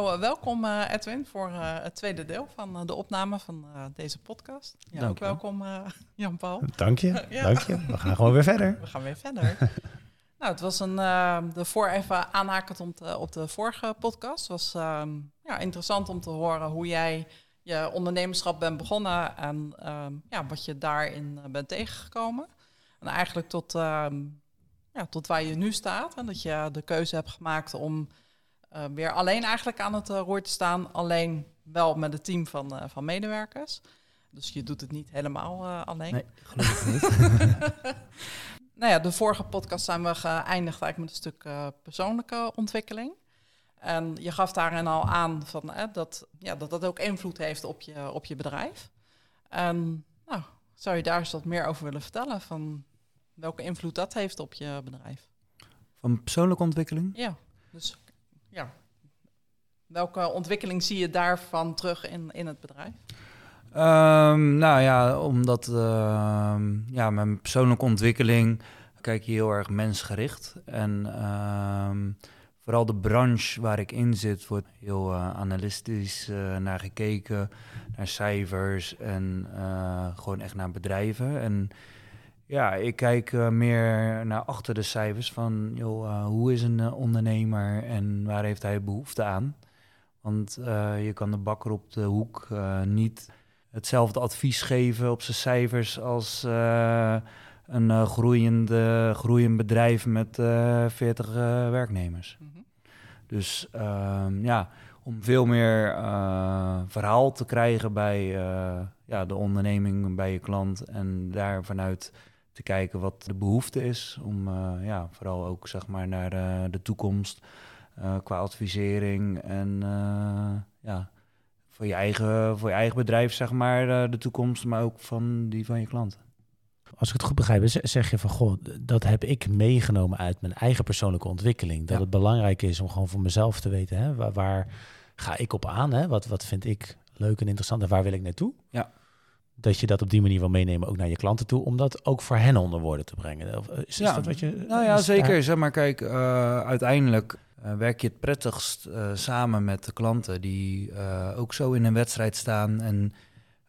Nou, uh, welkom uh, Edwin voor uh, het tweede deel van de opname van deze podcast. Ja, ook welkom Jan-Paul. Dank je, ja. dank je. We gaan gewoon weer verder. We gaan weer verder. nou, het was een, de voor even aanhakend op de, op de vorige podcast. Het was ja, interessant om te horen hoe jij je ondernemerschap bent begonnen en ja, wat je daarin bent tegengekomen. En eigenlijk tot, ja, tot waar je nu staat. En dat je de keuze hebt gemaakt om uh, weer alleen eigenlijk aan het uh, roer te staan. Alleen wel met een team van, uh, van medewerkers. Dus je doet het niet helemaal alleen. Nee, gelukkig niet. nou ja, de vorige podcast zijn we geëindigd eigenlijk met een stuk persoonlijke ontwikkeling. En je gaf daarin al aan van, dat, ja, dat dat ook invloed heeft op je, op je bedrijf. En nou, zou je daar eens wat meer over willen vertellen? Van welke invloed dat heeft op je bedrijf? Van persoonlijke ontwikkeling? Ja, dus ja, welke ontwikkeling zie je daarvan terug in, in het bedrijf? Um, nou ja, omdat uh, ja, mijn persoonlijke ontwikkeling kijk je heel erg mensgericht. En uh, vooral de branche waar ik in zit, wordt heel uh, analistisch uh, naar gekeken, naar cijfers en uh, gewoon echt naar bedrijven. En ja, ik kijk uh, meer naar achter de cijfers van joh, uh, hoe is een uh, ondernemer en waar heeft hij behoefte aan? Want je kan de bakker op de hoek niet hetzelfde advies geven op zijn cijfers als een groeiende, groeiend bedrijf met 40 werknemers. Mm -hmm. Dus ehm, ja, om veel meer verhaal te krijgen bij ja, de onderneming, bij je klant en daar vanuit te kijken wat de behoefte is. Om uh, ja, vooral ook zeg maar, naar uh, de toekomst uh, qua advisering en ja, voor je, eigen, voor je eigen bedrijf, zeg maar, de toekomst, maar ook van die van je klanten. Als ik het goed begrijp, zeg je van goh, dat heb ik meegenomen uit mijn eigen persoonlijke ontwikkeling. Dat ja. het belangrijk is om gewoon voor mezelf te weten, hè, waar, waar ga ik op aan? Hè? Wat, wat vind ik leuk en interessant en waar wil ik naartoe? Ja dat je dat op die manier wil meenemen ook naar je klanten toe, om dat ook voor hen onder woorden te brengen. Of is, ja, dat wat je? Nou ja, zeker. Daar... Zeg maar, kijk, uh, uiteindelijk uh, werk je het prettigst uh, samen met de klanten die ook zo in een wedstrijd staan. En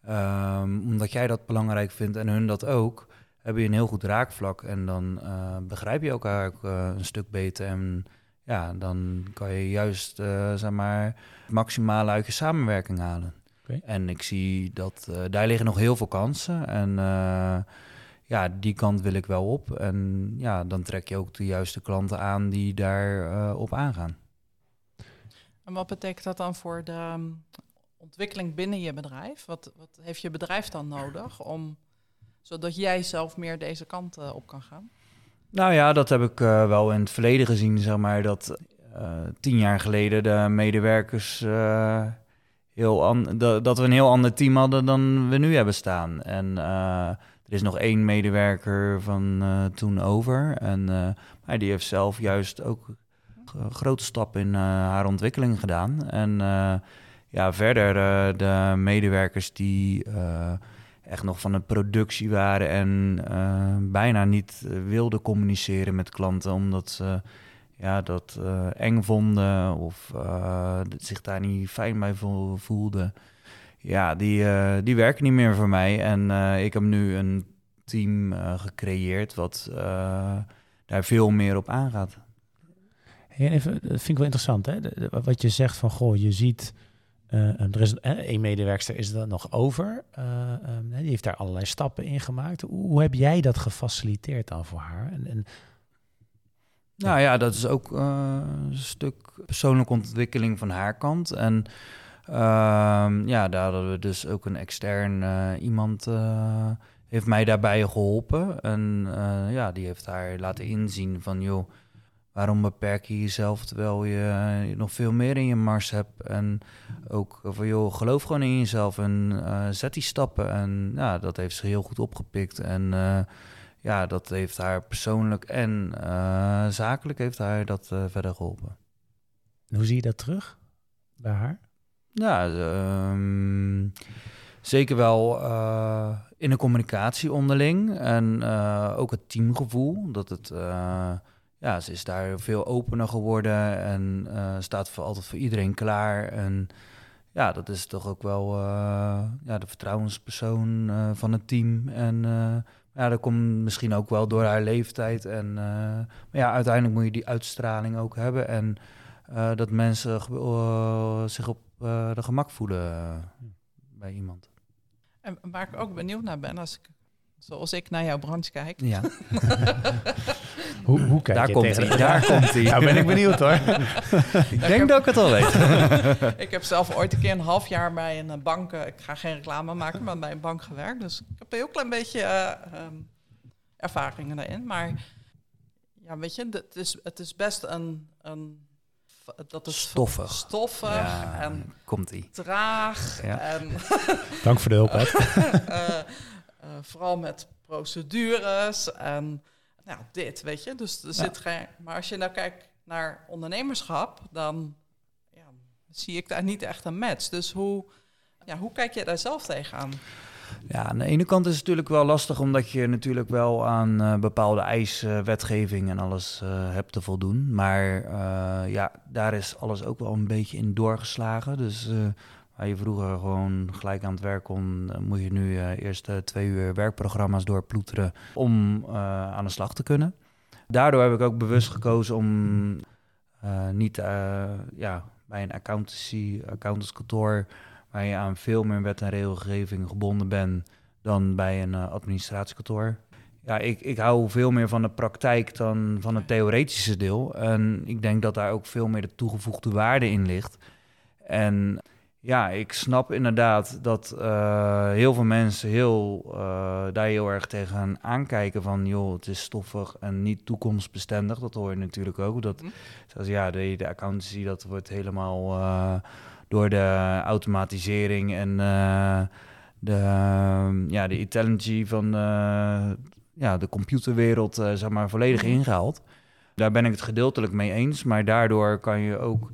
um, omdat jij dat belangrijk vindt en hun dat ook, heb je een heel goed raakvlak. En dan begrijp je elkaar ook een stuk beter. En ja, dan kan je juist, zeg maar, het maximale uit je samenwerking halen. Okay. En ik zie dat uh, daar liggen nog heel veel kansen. En uh, ja, die kant wil ik wel op. En ja, dan trek je ook de juiste klanten aan die daar uh, op aangaan. En wat betekent dat dan voor de um, ontwikkeling binnen je bedrijf? Wat, wat heeft je bedrijf dan nodig om zodat jij zelf meer deze kant op kan gaan? Nou ja, dat heb ik wel in het verleden gezien, zeg maar, dat tien jaar geleden de medewerkers heel dat, we een heel ander team hadden dan we nu hebben staan. En uh, er is nog één medewerker van uh, toen over. En uh, maar die heeft zelf juist ook grote stappen in haar ontwikkeling gedaan. En ja, verder de medewerkers die echt nog van de productie waren en bijna niet wilden communiceren met klanten, omdat ze ja, dat uh, eng vonden of uh, zich daar niet fijn bij voelden. Ja, die, uh, die werken niet meer voor mij. En ik heb nu een team gecreëerd wat daar veel meer op aangaat. Hey, even, dat vind ik wel interessant, hè? wat je zegt van, goh, je ziet... er is een medewerkster is er nog over. Um, die heeft daar allerlei stappen in gemaakt. Hoe, hoe heb jij dat gefaciliteerd dan voor haar? En, en nou ja, dat is ook uh, een stuk persoonlijke ontwikkeling van haar kant. En uh, ja, daar hadden we dus ook een extern uh, iemand uh, heeft mij daarbij geholpen. En ja, die heeft haar laten inzien van, joh, waarom beperk je jezelf terwijl je nog veel meer in je mars hebt? En ook van, joh, geloof gewoon in jezelf en zet die stappen. En ja, dat heeft ze heel goed opgepikt. En ja, dat heeft haar persoonlijk en uh, zakelijk heeft haar dat uh, verder geholpen. hoe zie je dat terug bij haar? Ja, um, zeker wel uh, in de communicatie onderling en ook het teamgevoel. Dat het ja, ze is daar veel opener geworden en staat voor altijd voor iedereen klaar. En ja, dat is toch ook wel ja, de vertrouwenspersoon van het team. En ja, dat komt misschien ook wel door haar leeftijd. En, maar ja, uiteindelijk moet je die uitstraling ook hebben. En dat mensen zich op de gemak voelen bij iemand. En waar ik ook benieuwd naar ben, als ik, zoals ik naar jouw branche kijk. Ja. hoe, hoe kijk daar je komt hij, daar komt hij. Nou ben ik benieuwd hoor. ik denk dat ik het al weet. ik heb zelf ooit een keer een half jaar bij een bank, ik ga geen reclame maken, maar bij een bank gewerkt. Dus ik heb een heel klein beetje uh, um, ervaringen daarin. Maar ja, weet je, het is, het is best een, een dat is stoffig, stoffig en komt ie. traag. Ja. En Dank voor de hulp. Uh, vooral met procedures en nou, dit, weet je. Dus er zit geen. Maar als je nou kijkt naar ondernemerschap, dan ja, zie ik daar niet echt een match. Dus hoe, ja, hoe kijk je daar zelf tegenaan? Ja, aan de ene kant is het natuurlijk wel lastig, omdat je natuurlijk wel aan uh, bepaalde eisen, wetgeving en alles uh, hebt te voldoen. Maar ja, daar is alles ook wel een beetje in doorgeslagen. Dus je vroeger gewoon gelijk aan het werk kon, moet je nu eerst twee uur werkprogramma's doorploeteren om aan de slag te kunnen. Daardoor heb ik ook bewust gekozen om niet ja, bij een accountancy, accountantskantoor waar je aan veel meer wet en regelgeving gebonden bent dan bij een administratiekantoor. Ja, ik, ik hou veel meer van de praktijk dan van het theoretische deel. En ik denk dat daar ook veel meer de toegevoegde waarde in ligt. En ja, ik snap inderdaad dat uh, heel veel mensen heel, uh, daar heel erg tegen aankijken van... joh, het is stoffig en niet toekomstbestendig. Dat hoor je natuurlijk ook. Dat, zoals ja, de, de accountancy, dat wordt helemaal door de automatisering en de, ja, de intelligency van ja, de computerwereld zeg maar, volledig mhm. ingehaald. Daar ben ik het gedeeltelijk mee eens, maar daardoor kan je ook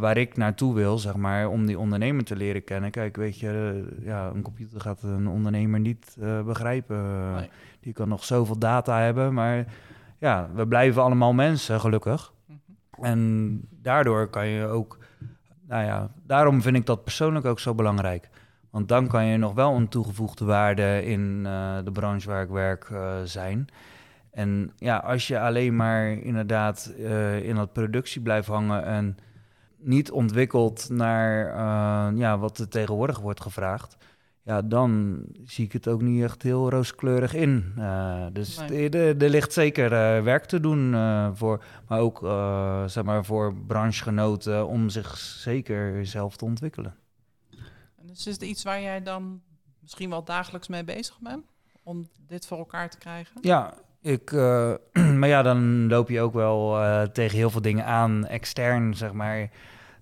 waar ik naartoe wil, zeg maar, om die ondernemer te leren kennen. Kijk, weet je, ja, een computer gaat een ondernemer niet begrijpen. Nee. Die kan nog zoveel data hebben, maar ja, we blijven allemaal mensen, gelukkig. Mhm. En daardoor kan je ook nou ja, daarom vind ik dat persoonlijk ook zo belangrijk. Want dan kan je nog wel een toegevoegde waarde in de branche waar ik werk zijn. En ja, als je alleen maar inderdaad in dat productie blijft hangen en niet ontwikkelt naar ja, wat er tegenwoordig wordt gevraagd, ja, dan zie ik het ook niet echt heel rooskleurig in. Uh, dus nee. er ligt zeker uh, werk te doen voor, maar ook zeg maar voor branchegenoten om zich zeker zelf te ontwikkelen. En dus is het iets waar jij dan misschien wel dagelijks mee bezig bent om dit voor elkaar te krijgen? Ja, ik, maar ja, dan loop je ook wel tegen heel veel dingen aan, extern zeg maar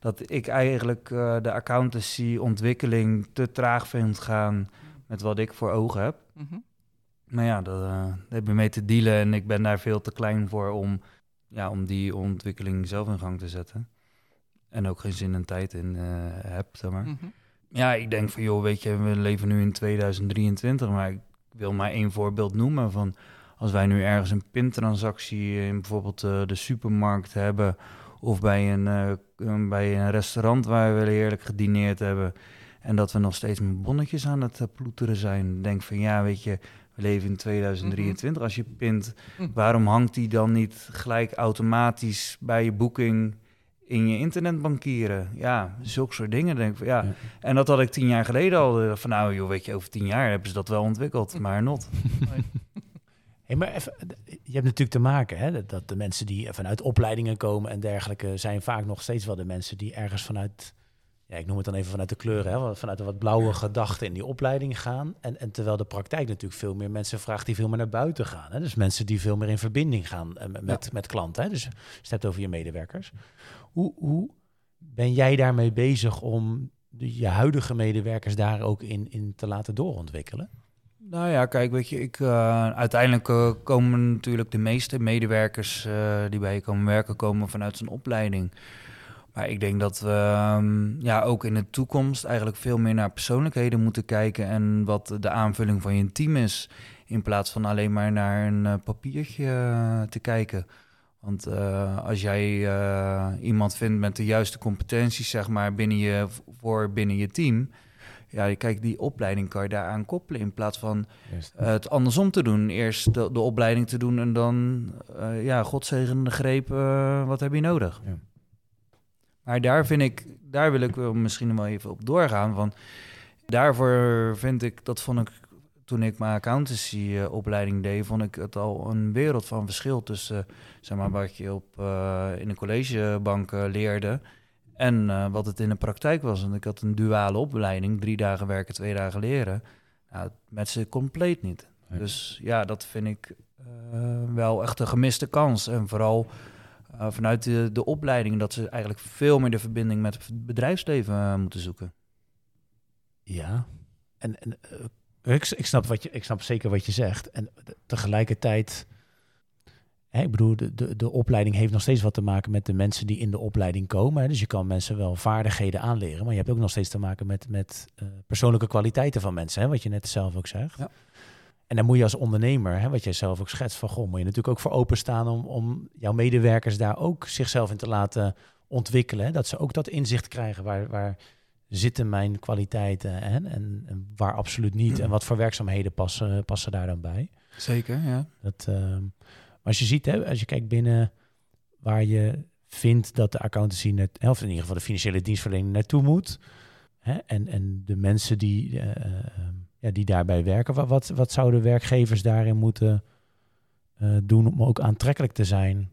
dat ik eigenlijk uh, de accountancy-ontwikkeling te traag vind gaan met wat ik voor ogen heb. Mm -hmm. Maar ja, dat, uh, daar heb je mee te dealen en ik ben daar veel te klein voor om, ja, om die ontwikkeling zelf in gang te zetten. En ook geen zin en tijd in uh, heb, zeg maar. Mm -hmm. Ja, ik denk van, joh, weet je, we leven nu in 2023, maar ik wil maar één voorbeeld noemen van... Als wij nu ergens een pintransactie in bijvoorbeeld de supermarkt hebben of bij een, uh, bij een restaurant waar we heerlijk gedineerd hebben. En dat we nog steeds met bonnetjes aan het uh, ploeteren zijn. Denk van ja, weet je, we leven in 2023. Mhm. Als je pint, hm. waarom hangt die dan niet gelijk automatisch bij je boeking in je internetbankieren? Ja, zulke soort dingen denk ik van ja. ja. En dat had ik tien jaar geleden al. Van nou joh, weet je, over tien jaar hebben ze dat wel ontwikkeld, maar not. Hey, maar even, je hebt natuurlijk te maken hè, dat de mensen die vanuit opleidingen komen en dergelijke zijn vaak nog steeds wel de mensen die ergens vanuit, ja, ik noem het dan even vanuit de kleuren, hè, vanuit de wat blauwe gedachten in die opleiding gaan. En, en terwijl de praktijk natuurlijk veel meer mensen vraagt die veel meer naar buiten gaan. Hè. Dus mensen die veel meer in verbinding gaan eh, met, met klanten. Hè. Dus je hebt over je medewerkers. Hoe, hoe ben jij daarmee bezig om de, je huidige medewerkers daar ook in, in te laten doorontwikkelen? Nou ja, kijk, weet je, ik, uh, uiteindelijk uh, komen natuurlijk de meeste medewerkers uh, die bij je komen werken, komen vanuit zijn opleiding. Maar ik denk dat we um, ja, ook in de toekomst eigenlijk veel meer naar persoonlijkheden moeten kijken en wat de aanvulling van je team is, in plaats van alleen maar naar een papiertje te kijken. Want als jij iemand vindt met de juiste competenties, zeg maar, binnen je, voor binnen je team. Ja, kijk, die opleiding kan je daaraan koppelen in plaats van uh, het andersom te doen. Eerst de, de, opleiding te doen en dan, ja, godzegende greep, wat heb je nodig? Ja. Maar daar vind ik, daar wil ik wel misschien wel even op doorgaan. Van, daarvoor vind ik, dat vond ik toen ik mijn accountancy-opleiding deed, vond ik het al een wereld van verschil tussen zeg maar, wat je op, uh, in de collegebank leerde en uh, wat het in de praktijk was. Want ik had een duale opleiding, drie dagen werken, twee dagen leren. Nou, met ze compleet niet. Dus ja, dat vind ik uh, wel echt een gemiste kans. En vooral vanuit de, de opleiding dat ze eigenlijk veel meer de verbinding met het bedrijfsleven moeten zoeken. Ja, en, en ik, ik, snap wat je, ik snap zeker wat je zegt. En tegelijkertijd, hè, ik bedoel, de, de, de opleiding heeft nog steeds wat te maken met de mensen die in de opleiding komen. Hè. Dus je kan mensen wel vaardigheden aanleren, maar je hebt ook nog steeds te maken met, met uh, persoonlijke kwaliteiten van mensen, hè, wat je net zelf ook zegt. Ja. En dan moet je als ondernemer, hè, wat jij zelf ook schetst, van goh, moet je natuurlijk ook voor openstaan om, om jouw medewerkers daar ook zichzelf in te laten ontwikkelen. Hè, dat ze ook dat inzicht krijgen waar, waar zitten mijn kwaliteiten en, en, en, waar absoluut niet? En wat voor werkzaamheden passen, passen daar dan bij? Zeker, ja. Dat, uh, als je ziet, hè, als je kijkt binnen waar je vindt dat de accountancy, net, of in ieder geval de financiële dienstverlening naartoe moet, hè, en, en de mensen die, uh, ja, die daarbij werken, wat, wat, zouden werkgevers daarin moeten uh, doen om ook aantrekkelijk te zijn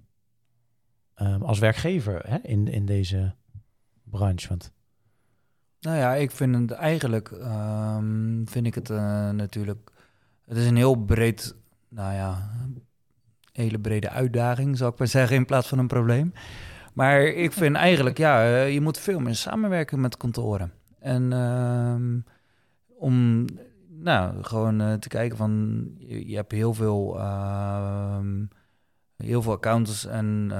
um, als werkgever hè, in, in deze branche? Want nou ja, ik vind het eigenlijk, um, vind ik het natuurlijk, het is een heel breed, nou ja, hele brede uitdaging, zou ik maar zeggen, in plaats van een probleem. Maar ik vind eigenlijk, ja, uh, je moet veel meer samenwerken met kantoren. En um, om, nou, gewoon uh, te kijken van, je, hebt heel veel, um, heel veel accountants en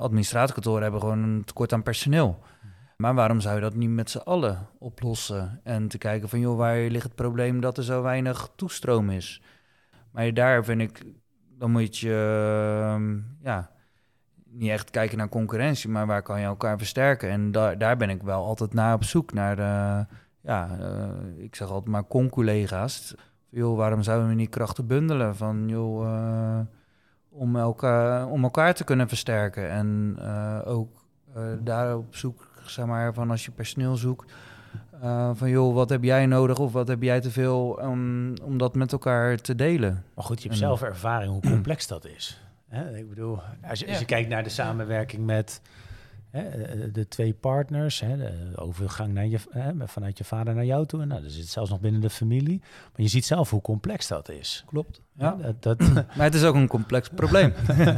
administratiekantoren hebben gewoon een tekort aan personeel. Maar waarom zou je dat niet met z'n allen oplossen? En te kijken van, joh, waar ligt het probleem dat er zo weinig toestroom is? Maar daar vind ik, dan moet je, ehm, ja, niet echt kijken naar concurrentie, maar waar kan je elkaar versterken? En daar daar ben ik wel altijd naar op zoek, naar de, ja, uh, ik zeg altijd maar con-collega's. Joh, waarom zouden we niet krachten bundelen? Van, joh, uh, om, elkaar, om elkaar te kunnen versterken en ook daar op zoek zeg maar, van als je personeel zoekt. Uh, van joh, wat heb jij nodig of wat heb jij te veel um, om dat met elkaar te delen? Maar goed, je hebt zelf ervaring hoe complex dat is. Hè? Ik bedoel, als je, als je kijkt naar de samenwerking met hè, eh, de twee partners, hè, de overgang naar je, hè, vanuit je vader naar jou toe, en nou, dat zit zelfs nog binnen de familie. Maar je ziet zelf hoe complex dat is. Klopt. Ja. Dat, dat maar het is ook een complex probleem.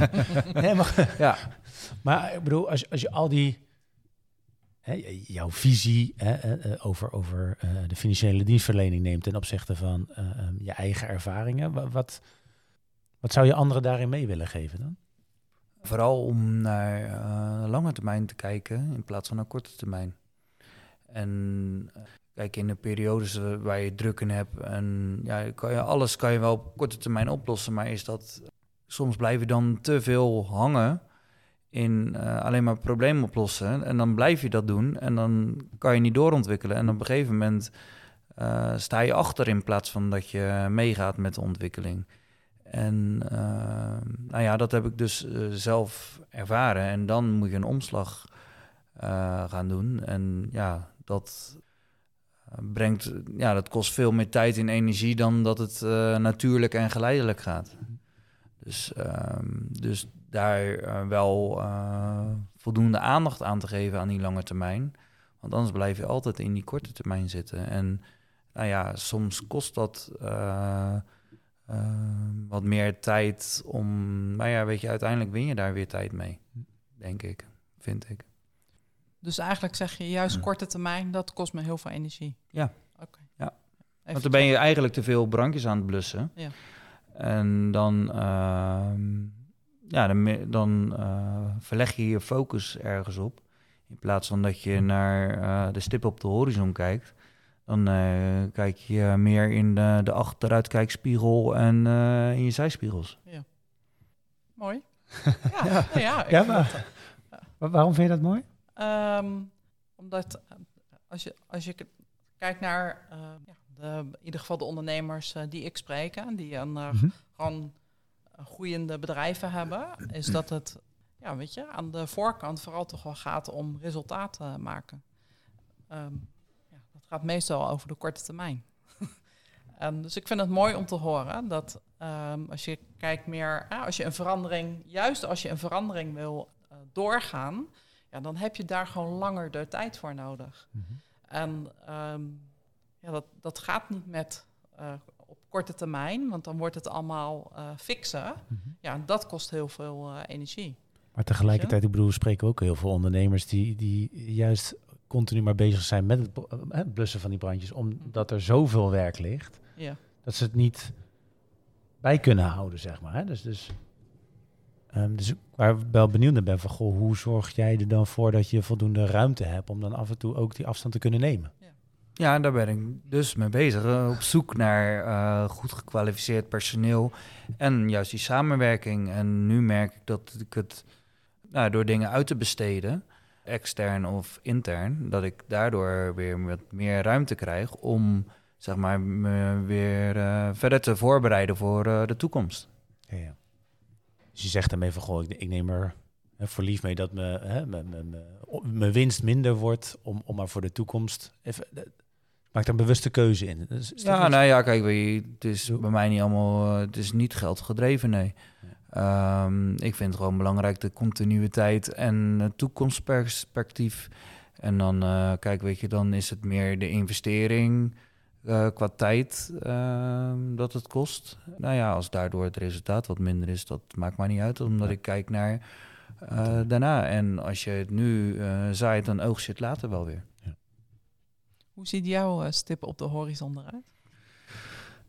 nee, maar, ja. maar ik bedoel, als, als je al die jouw visie hè, eh, eh, over, over uh, de financiële dienstverlening neemt ten opzichte van um, je eigen ervaringen. Wat, wat zou je anderen daarin mee willen geven dan? Vooral om naar lange termijn te kijken in plaats van naar korte termijn. En kijk, in de periodes waar je druk in hebt en ja, kan je, alles kan je wel op korte termijn oplossen, maar is dat soms blijf je dan te veel hangen in uh, alleen maar problemen oplossen. En dan blijf je dat doen en dan kan je niet doorontwikkelen. En op een gegeven moment uh, sta je achter in plaats van dat je meegaat met de ontwikkeling. En uh, nou ja, dat heb ik dus zelf ervaren. En dan moet je een omslag gaan doen. En ja, dat brengt, ja, dat kost veel meer tijd en energie dan dat het natuurlijk en geleidelijk gaat. Dus, ehm, dus daar uh, wel uh, voldoende aandacht aan te geven aan die lange termijn. Want anders blijf je altijd in die korte termijn zitten. En nou ja, soms kost dat uh, wat meer tijd om. Maar ja, weet je, uiteindelijk win je daar weer tijd mee. Denk ik, vind ik. Dus eigenlijk zeg je juist korte termijn, dat kost me heel veel energie. Ja. Oké. Ja. Want dan ben je eigenlijk te veel brandjes aan het blussen. Ja. En dan, uh, ja, dan, dan uh, verleg je je focus ergens op. In plaats van dat je naar uh, de stip op de horizon kijkt, dan uh, kijk je meer in de, de achteruitkijkspiegel en in je zijspiegels. Ja. Mooi. Ja, ja. ja, ik Ja, vind maar- dat, eh, Wa- Waarom vind je dat mooi? Ehm, omdat eh, als je, als je kijkt naar eh, ja, de, in ieder geval de ondernemers eh, die ik spreek, die een, eh, gewoon eh, groeiende bedrijven hebben, is dat het ja, weet je, aan de voorkant vooral toch wel gaat om resultaten maken. Ehm, ja, dat gaat meestal over de korte termijn. en dus ik vind het mooi om te horen dat ehm, als je kijkt meer, ah, als je een verandering, juist als je een verandering wil eh, doorgaan, ja, dan heb je daar gewoon langer de tijd voor nodig. Mhm. En ehm, ja, dat, dat gaat niet met eh, korte termijn, want dan wordt het allemaal eh, fixen. Mhm. Ja, en dat kost heel veel eh, energie. Maar tegelijkertijd, ik bedoel, we spreken ook heel veel ondernemers die, die juist continu maar bezig zijn met het, eh, het blussen van die brandjes, omdat er zoveel werk ligt, Ja. dat ze het niet bij kunnen houden, zeg maar. Hè? Dus, dus, ehm, dus waar ik wel benieuwd naar ben van, goh, hoe zorg jij er dan voor dat je voldoende ruimte hebt om dan af en toe ook die afstand te kunnen nemen? Ja, daar ben ik dus mee bezig. eh, op zoek naar eh, goed gekwalificeerd personeel en juist die samenwerking. En nu merk ik dat ik het nou, door dingen uit te besteden, extern of intern, dat ik daardoor weer meer ruimte krijg om zeg maar me weer eh, verder te voorbereiden voor de toekomst. Ja, ja. Dus je zegt daarmee van, goh, ik, ik neem er voor lief mee dat o- mijn winst minder wordt, om, om maar voor de toekomst even... eh, Maak daar een bewuste keuze in. Dus Ja, nou ja, kijk, weet je, het is bij mij niet allemaal, eh, het is niet geld gedreven, nee. Ehm, ik vind het gewoon belangrijk de continuïteit en toekomstperspectief. En dan, eh, kijk, weet je, dan is het meer de investering eh, qua tijd ehm, dat het kost. Nou ja, als daardoor het resultaat wat minder is, dat maakt mij niet uit, omdat Ja. ik kijk naar daarna. En als je het nu zaait, dan oogst je het later wel weer. Hoe ziet jouw eh, stip op de horizon eruit?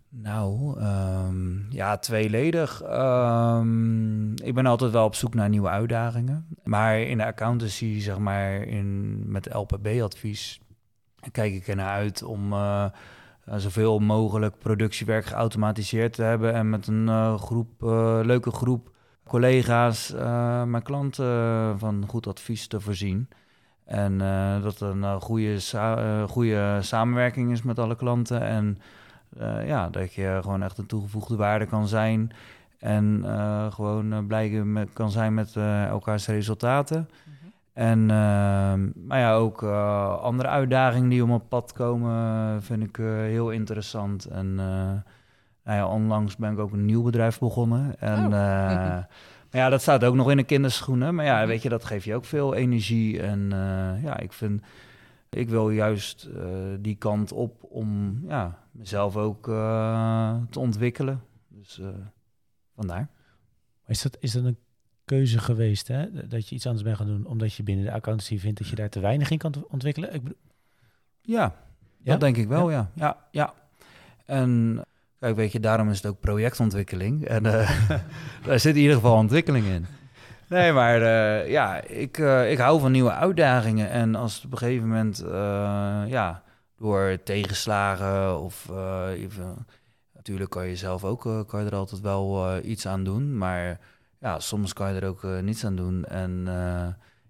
Nou, ehm, ja, tweeledig. Ehm, ik ben altijd wel op zoek naar nieuwe uitdagingen. Maar in de accountancy, zeg maar, in, met LPB-advies, kijk ik ernaar uit om eh, zoveel mogelijk productiewerk geautomatiseerd te hebben en met een eh, groep, eh, leuke groep collega's eh, mijn klanten van goed advies te voorzien. En eh, dat er een eh, goede, sa- eh, goede samenwerking is met alle klanten. En ja, dat je gewoon echt een toegevoegde waarde kan zijn. En gewoon blij met- kan zijn met elkaars resultaten. En ehm, maar ja, ook andere uitdagingen die om op pad komen, vind ik heel interessant. En nou ja, onlangs ben ik ook een nieuw bedrijf begonnen. En Oh. Maar ja, dat staat ook nog in de kinderschoenen. Maar ja, Mhm. weet je, dat geeft je ook veel energie. En eh, ja, ik vind, ik wil juist eh, die kant op om ja, mezelf ook eh, te ontwikkelen. Dus vandaar. Is dat, is dat een keuze geweest, hè? Dat je iets anders bent gaan doen, omdat je binnen de accountancy vindt dat je daar te weinig in kan ontwikkelen? Ik bedoel, Ja, Ja? dat denk ik wel, ja. ja. Ja, En kijk, weet je, daarom is het ook projectontwikkeling. En eh, daar zit in ieder geval ontwikkeling in. Nee, maar eh, ja, ik, eh, ik hou van nieuwe uitdagingen. En als het op een gegeven moment, ja, door tegenslagen of even, natuurlijk kan je zelf ook kan je er altijd wel iets aan doen. Maar ja, soms kan je er ook niets aan doen. En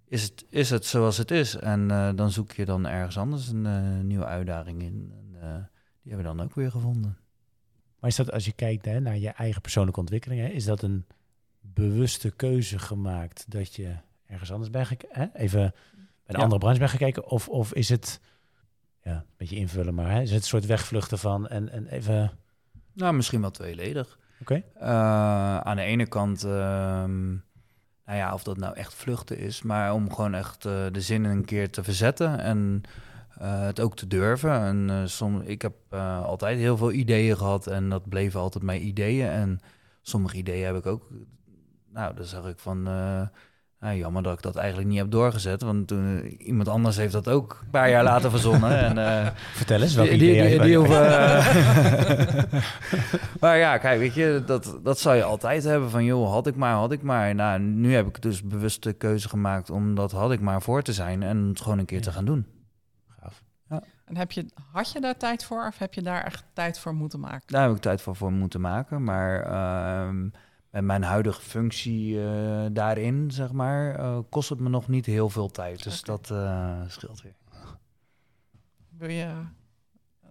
is, het, is het zoals het is. En dan zoek je dan ergens anders een nieuwe uitdaging in. En, die hebben we dan ook weer gevonden. Maar is dat als je kijkt hè, naar je eigen persoonlijke ontwikkeling, hè, is dat een bewuste keuze gemaakt dat je ergens anders bent gekeken, even bij een Ja. andere branche bent gekeken? Of, of is het, ja, een beetje invullen, maar hè, is het een soort wegvluchten van en, en even, Nou, misschien wel tweeledig. oké? Eh, aan de ene kant, ehm, nou ja, of dat nou echt vluchten is, maar om gewoon echt eh, de zin een keer te verzetten en eh, het ook te durven. En som, ik heb eh, altijd heel veel ideeën gehad en dat bleven altijd mijn ideeën. En sommige ideeën heb ik ook, nou, dan zag ik van, nou, jammer dat ik dat eigenlijk niet heb doorgezet, want toen, iemand anders heeft dat ook een paar jaar later verzonnen. En, Vertel eens, welke die, die, ideeën die, die maar ja, kijk, weet je, dat, dat zou je altijd hebben van, joh, had ik maar, had ik maar. Nou, nu heb ik dus bewust de keuze gemaakt om dat had ik maar voor te zijn en het gewoon een keer te gaan doen. En heb je, had je daar tijd voor of heb je daar echt tijd voor moeten maken? Daar heb ik tijd voor, voor moeten maken, maar ehm, met mijn huidige functie daarin, zeg maar, kost het me nog niet heel veel tijd. Dus dat scheelt weer. Wil je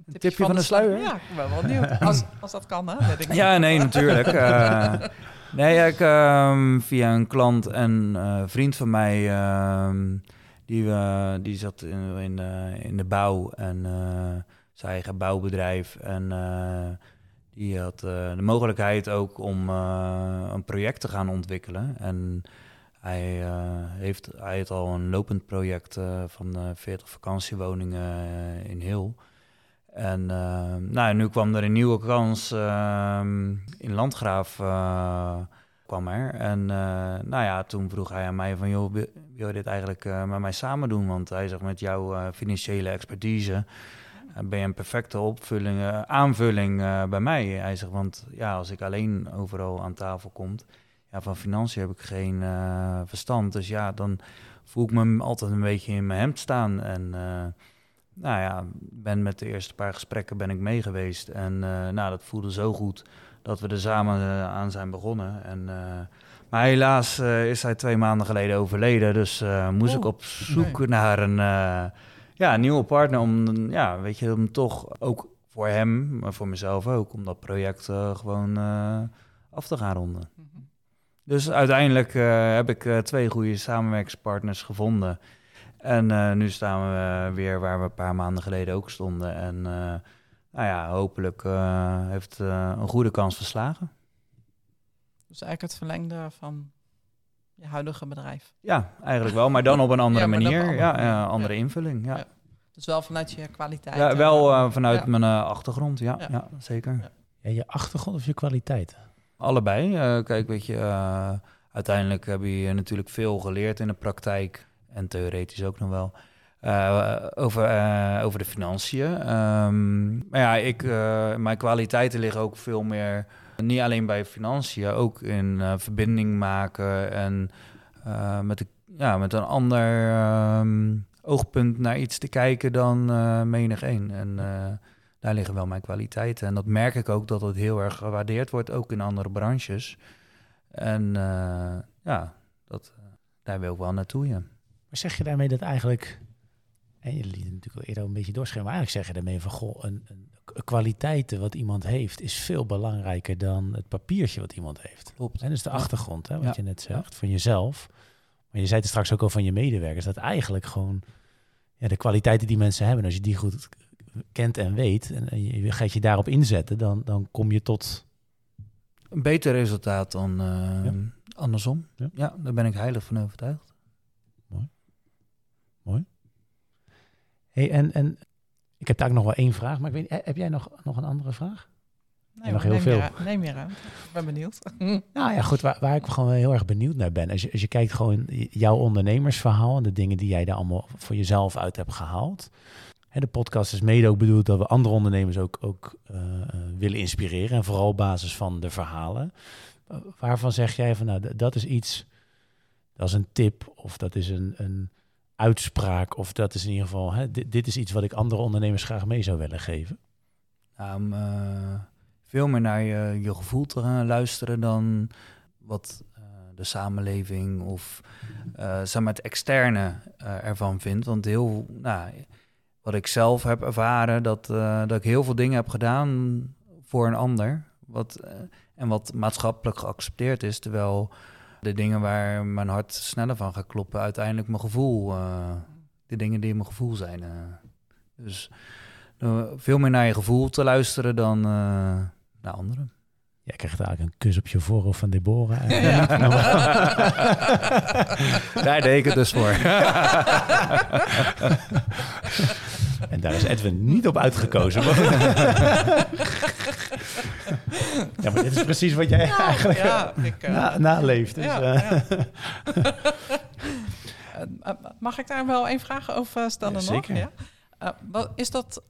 een tipje, van, de, sluier? Ja, ik ben wel benieuwd. Als, als dat kan, hè? Weet ik ja, nee, natuurlijk. Uh, nee, ik, uh, via een klant en uh, vriend van mij, ehm, die, uh, die zat in, in, in, de bouw en zijn eigen bouwbedrijf. En die had de mogelijkheid ook om een project te gaan ontwikkelen. En hij, heeft, hij heeft al een lopend project van 40 vakantiewoningen in Heel. En nou, nu kwam er een nieuwe kans uh, in Landgraaf kwam er. En uh, nou ja, toen vroeg hij aan mij van, joh, wil je dit eigenlijk met mij samen doen? Want hij zegt, met jouw financiële expertise ben je een perfecte opvulling, aanvulling bij mij. Hij zegt, want ja, als ik alleen overal aan tafel kom, ja, van financiën heb ik geen verstand. Dus ja, dan voel ik me altijd een beetje in mijn hemd staan en nou ja, ben met de eerste paar gesprekken ben ik mee geweest. En nou, dat voelde zo goed dat we er samen uh, aan zijn begonnen. En, uh, maar helaas is hij twee maanden geleden overleden. Dus moest ik oh, op zoek nee. naar een, ja, een nieuwe partner. Om, ja, weet je, om toch ook voor hem, maar voor mezelf ook, om dat project gewoon af te gaan ronden. Mm -hmm. Dus uiteindelijk heb ik twee goede samenwerkingspartners gevonden. En uh, nu staan we weer waar we een paar maanden geleden ook stonden. En nou ja, hopelijk uh, heeft een goede kans verslagen. Dus eigenlijk het verlengde van je huidige bedrijf. Ja, eigenlijk wel, maar dan op een andere ja, manier. Andere, ja, ja, andere ja. invulling. Ja. Dus wel vanuit je kwaliteit. Ja, wel vanuit mijn achtergrond, ja, ja. zeker. Ja. je achtergrond of je kwaliteit? Allebei. kijk, weet je, uiteindelijk heb je natuurlijk veel geleerd in de praktijk en theoretisch ook nog wel. Uh, over, uh, over de financiën. Um, maar ja, ik, uh, mijn kwaliteiten liggen ook veel meer, niet alleen bij financiën, ook in verbinding maken en met, de, ja, met een ander um, oogpunt naar iets te kijken dan menig één. En daar liggen wel mijn kwaliteiten. En dat merk ik ook dat het heel erg gewaardeerd wordt, ook in andere branches. En ja, dat, daar wil ik wel naartoe. Maar zeg je daarmee dat eigenlijk, en je liet het natuurlijk al eerder een beetje doorschrijven, maar eigenlijk zeg je daarmee van, goh, een, een, kwaliteiten wat iemand heeft is veel belangrijker dan het papiertje wat iemand heeft. Klopt. En dus de achtergrond, hè, wat je net zegt, van jezelf. Maar je zei het straks ook al van je medewerkers, dat eigenlijk gewoon ja, de kwaliteiten die mensen hebben, als je die goed kent en weet, en, je gaat je daarop inzetten, dan, dan kom je tot... Een beter resultaat dan uh, andersom. Ja. ja, daar ben ik heilig van overtuigd. Mooi. Hey, en, en ik heb daar ook nog wel één vraag, maar ik weet, heb jij nog, nog een andere vraag? Nee, nog heel neem veel. Je, neem je ruimte. Ik ben benieuwd. nou ja, goed. Waar, waar ik gewoon heel erg benieuwd naar ben. Als je, als je kijkt gewoon jouw ondernemersverhaal en de dingen die jij daar allemaal voor jezelf uit hebt gehaald. En de podcast is mede ook bedoeld dat we andere ondernemers ook, ook uh, willen inspireren. En vooral op basis van de verhalen. Uh, waarvan zeg jij van nou, dat is iets, dat is een tip of dat is een, een uitspraak, of dat is in ieder geval, hè, dit, is iets wat ik andere ondernemers graag mee zou willen geven? Um, uh, veel meer naar je, gevoel te gaan luisteren dan wat uh, de samenleving of uh, zeg het externe ervan vindt. Want heel, nou, wat ik zelf heb ervaren, dat, dat ik heel veel dingen heb gedaan voor een ander. Wat, en wat maatschappelijk geaccepteerd is, terwijl de dingen waar mijn hart sneller van gaat kloppen, uiteindelijk mijn gevoel, uh, de dingen die mijn gevoel zijn. Uh. Dus uh, veel meer naar je gevoel te luisteren dan naar anderen. Jij krijgt eigenlijk een kus op je voorhoofd van Deborah. Ja. Daar deed ik het dus voor. en daar is Edwin niet op uitgekozen. Ja, maar dit is precies wat jij eigenlijk ja, ik, uh, na, naleeft. Dus, ja, uh. Mag ik daar wel één vraag over stellen Zeker. nog? is dat,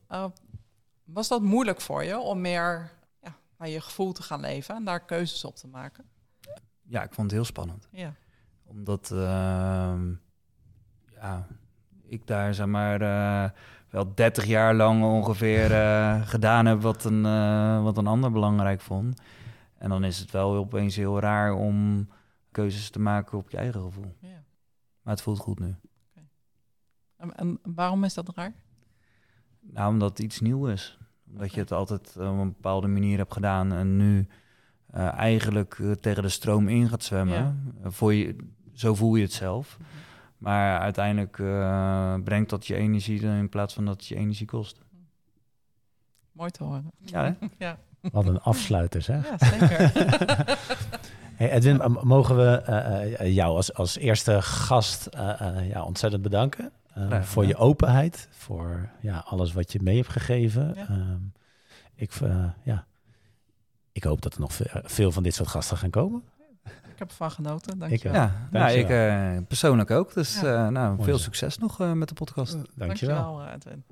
was dat moeilijk voor je om meer naar je gevoel te gaan leven en daar keuzes op te maken? Ja, ik vond het heel spannend. Ja. Omdat ehm, ja, ik daar zeg maar wel 30 jaar lang ongeveer uh, gedaan heb wat een, uh, wat een ander belangrijk vond. En dan is het wel opeens heel raar om keuzes te maken op je eigen gevoel. Ja. Maar het voelt goed nu. En, en waarom is dat raar? Nou, omdat het iets nieuw is. Omdat je het altijd eh, op een bepaalde manier hebt gedaan en nu eh, eigenlijk eh, tegen de stroom in gaat zwemmen. Eh, voor je, zo voel je het zelf. Maar uiteindelijk eh, brengt dat je energie in plaats van dat het je energie kost. Mooi te horen. Ja, hè? Ja, Wat een afsluiter, zeg. ja zeker. Hey Edwin, mogen we eh, eh, jou als, als eerste gast eh, eh, ja, ontzettend bedanken. Graag voor je openheid, voor ja, alles wat je mee hebt gegeven. Ja. Ehm, ik, ja, ik hoop dat er nog ve- veel van dit soort gasten gaan komen. Ik heb ervan genoten. Dank Ik je ook. wel. Ja, nou, ik eh, persoonlijk ook. Dus Ja. eh, nou, Mooi veel zo. succes nog eh, met de podcast. Dankjewel. Dankjewel, Edwin.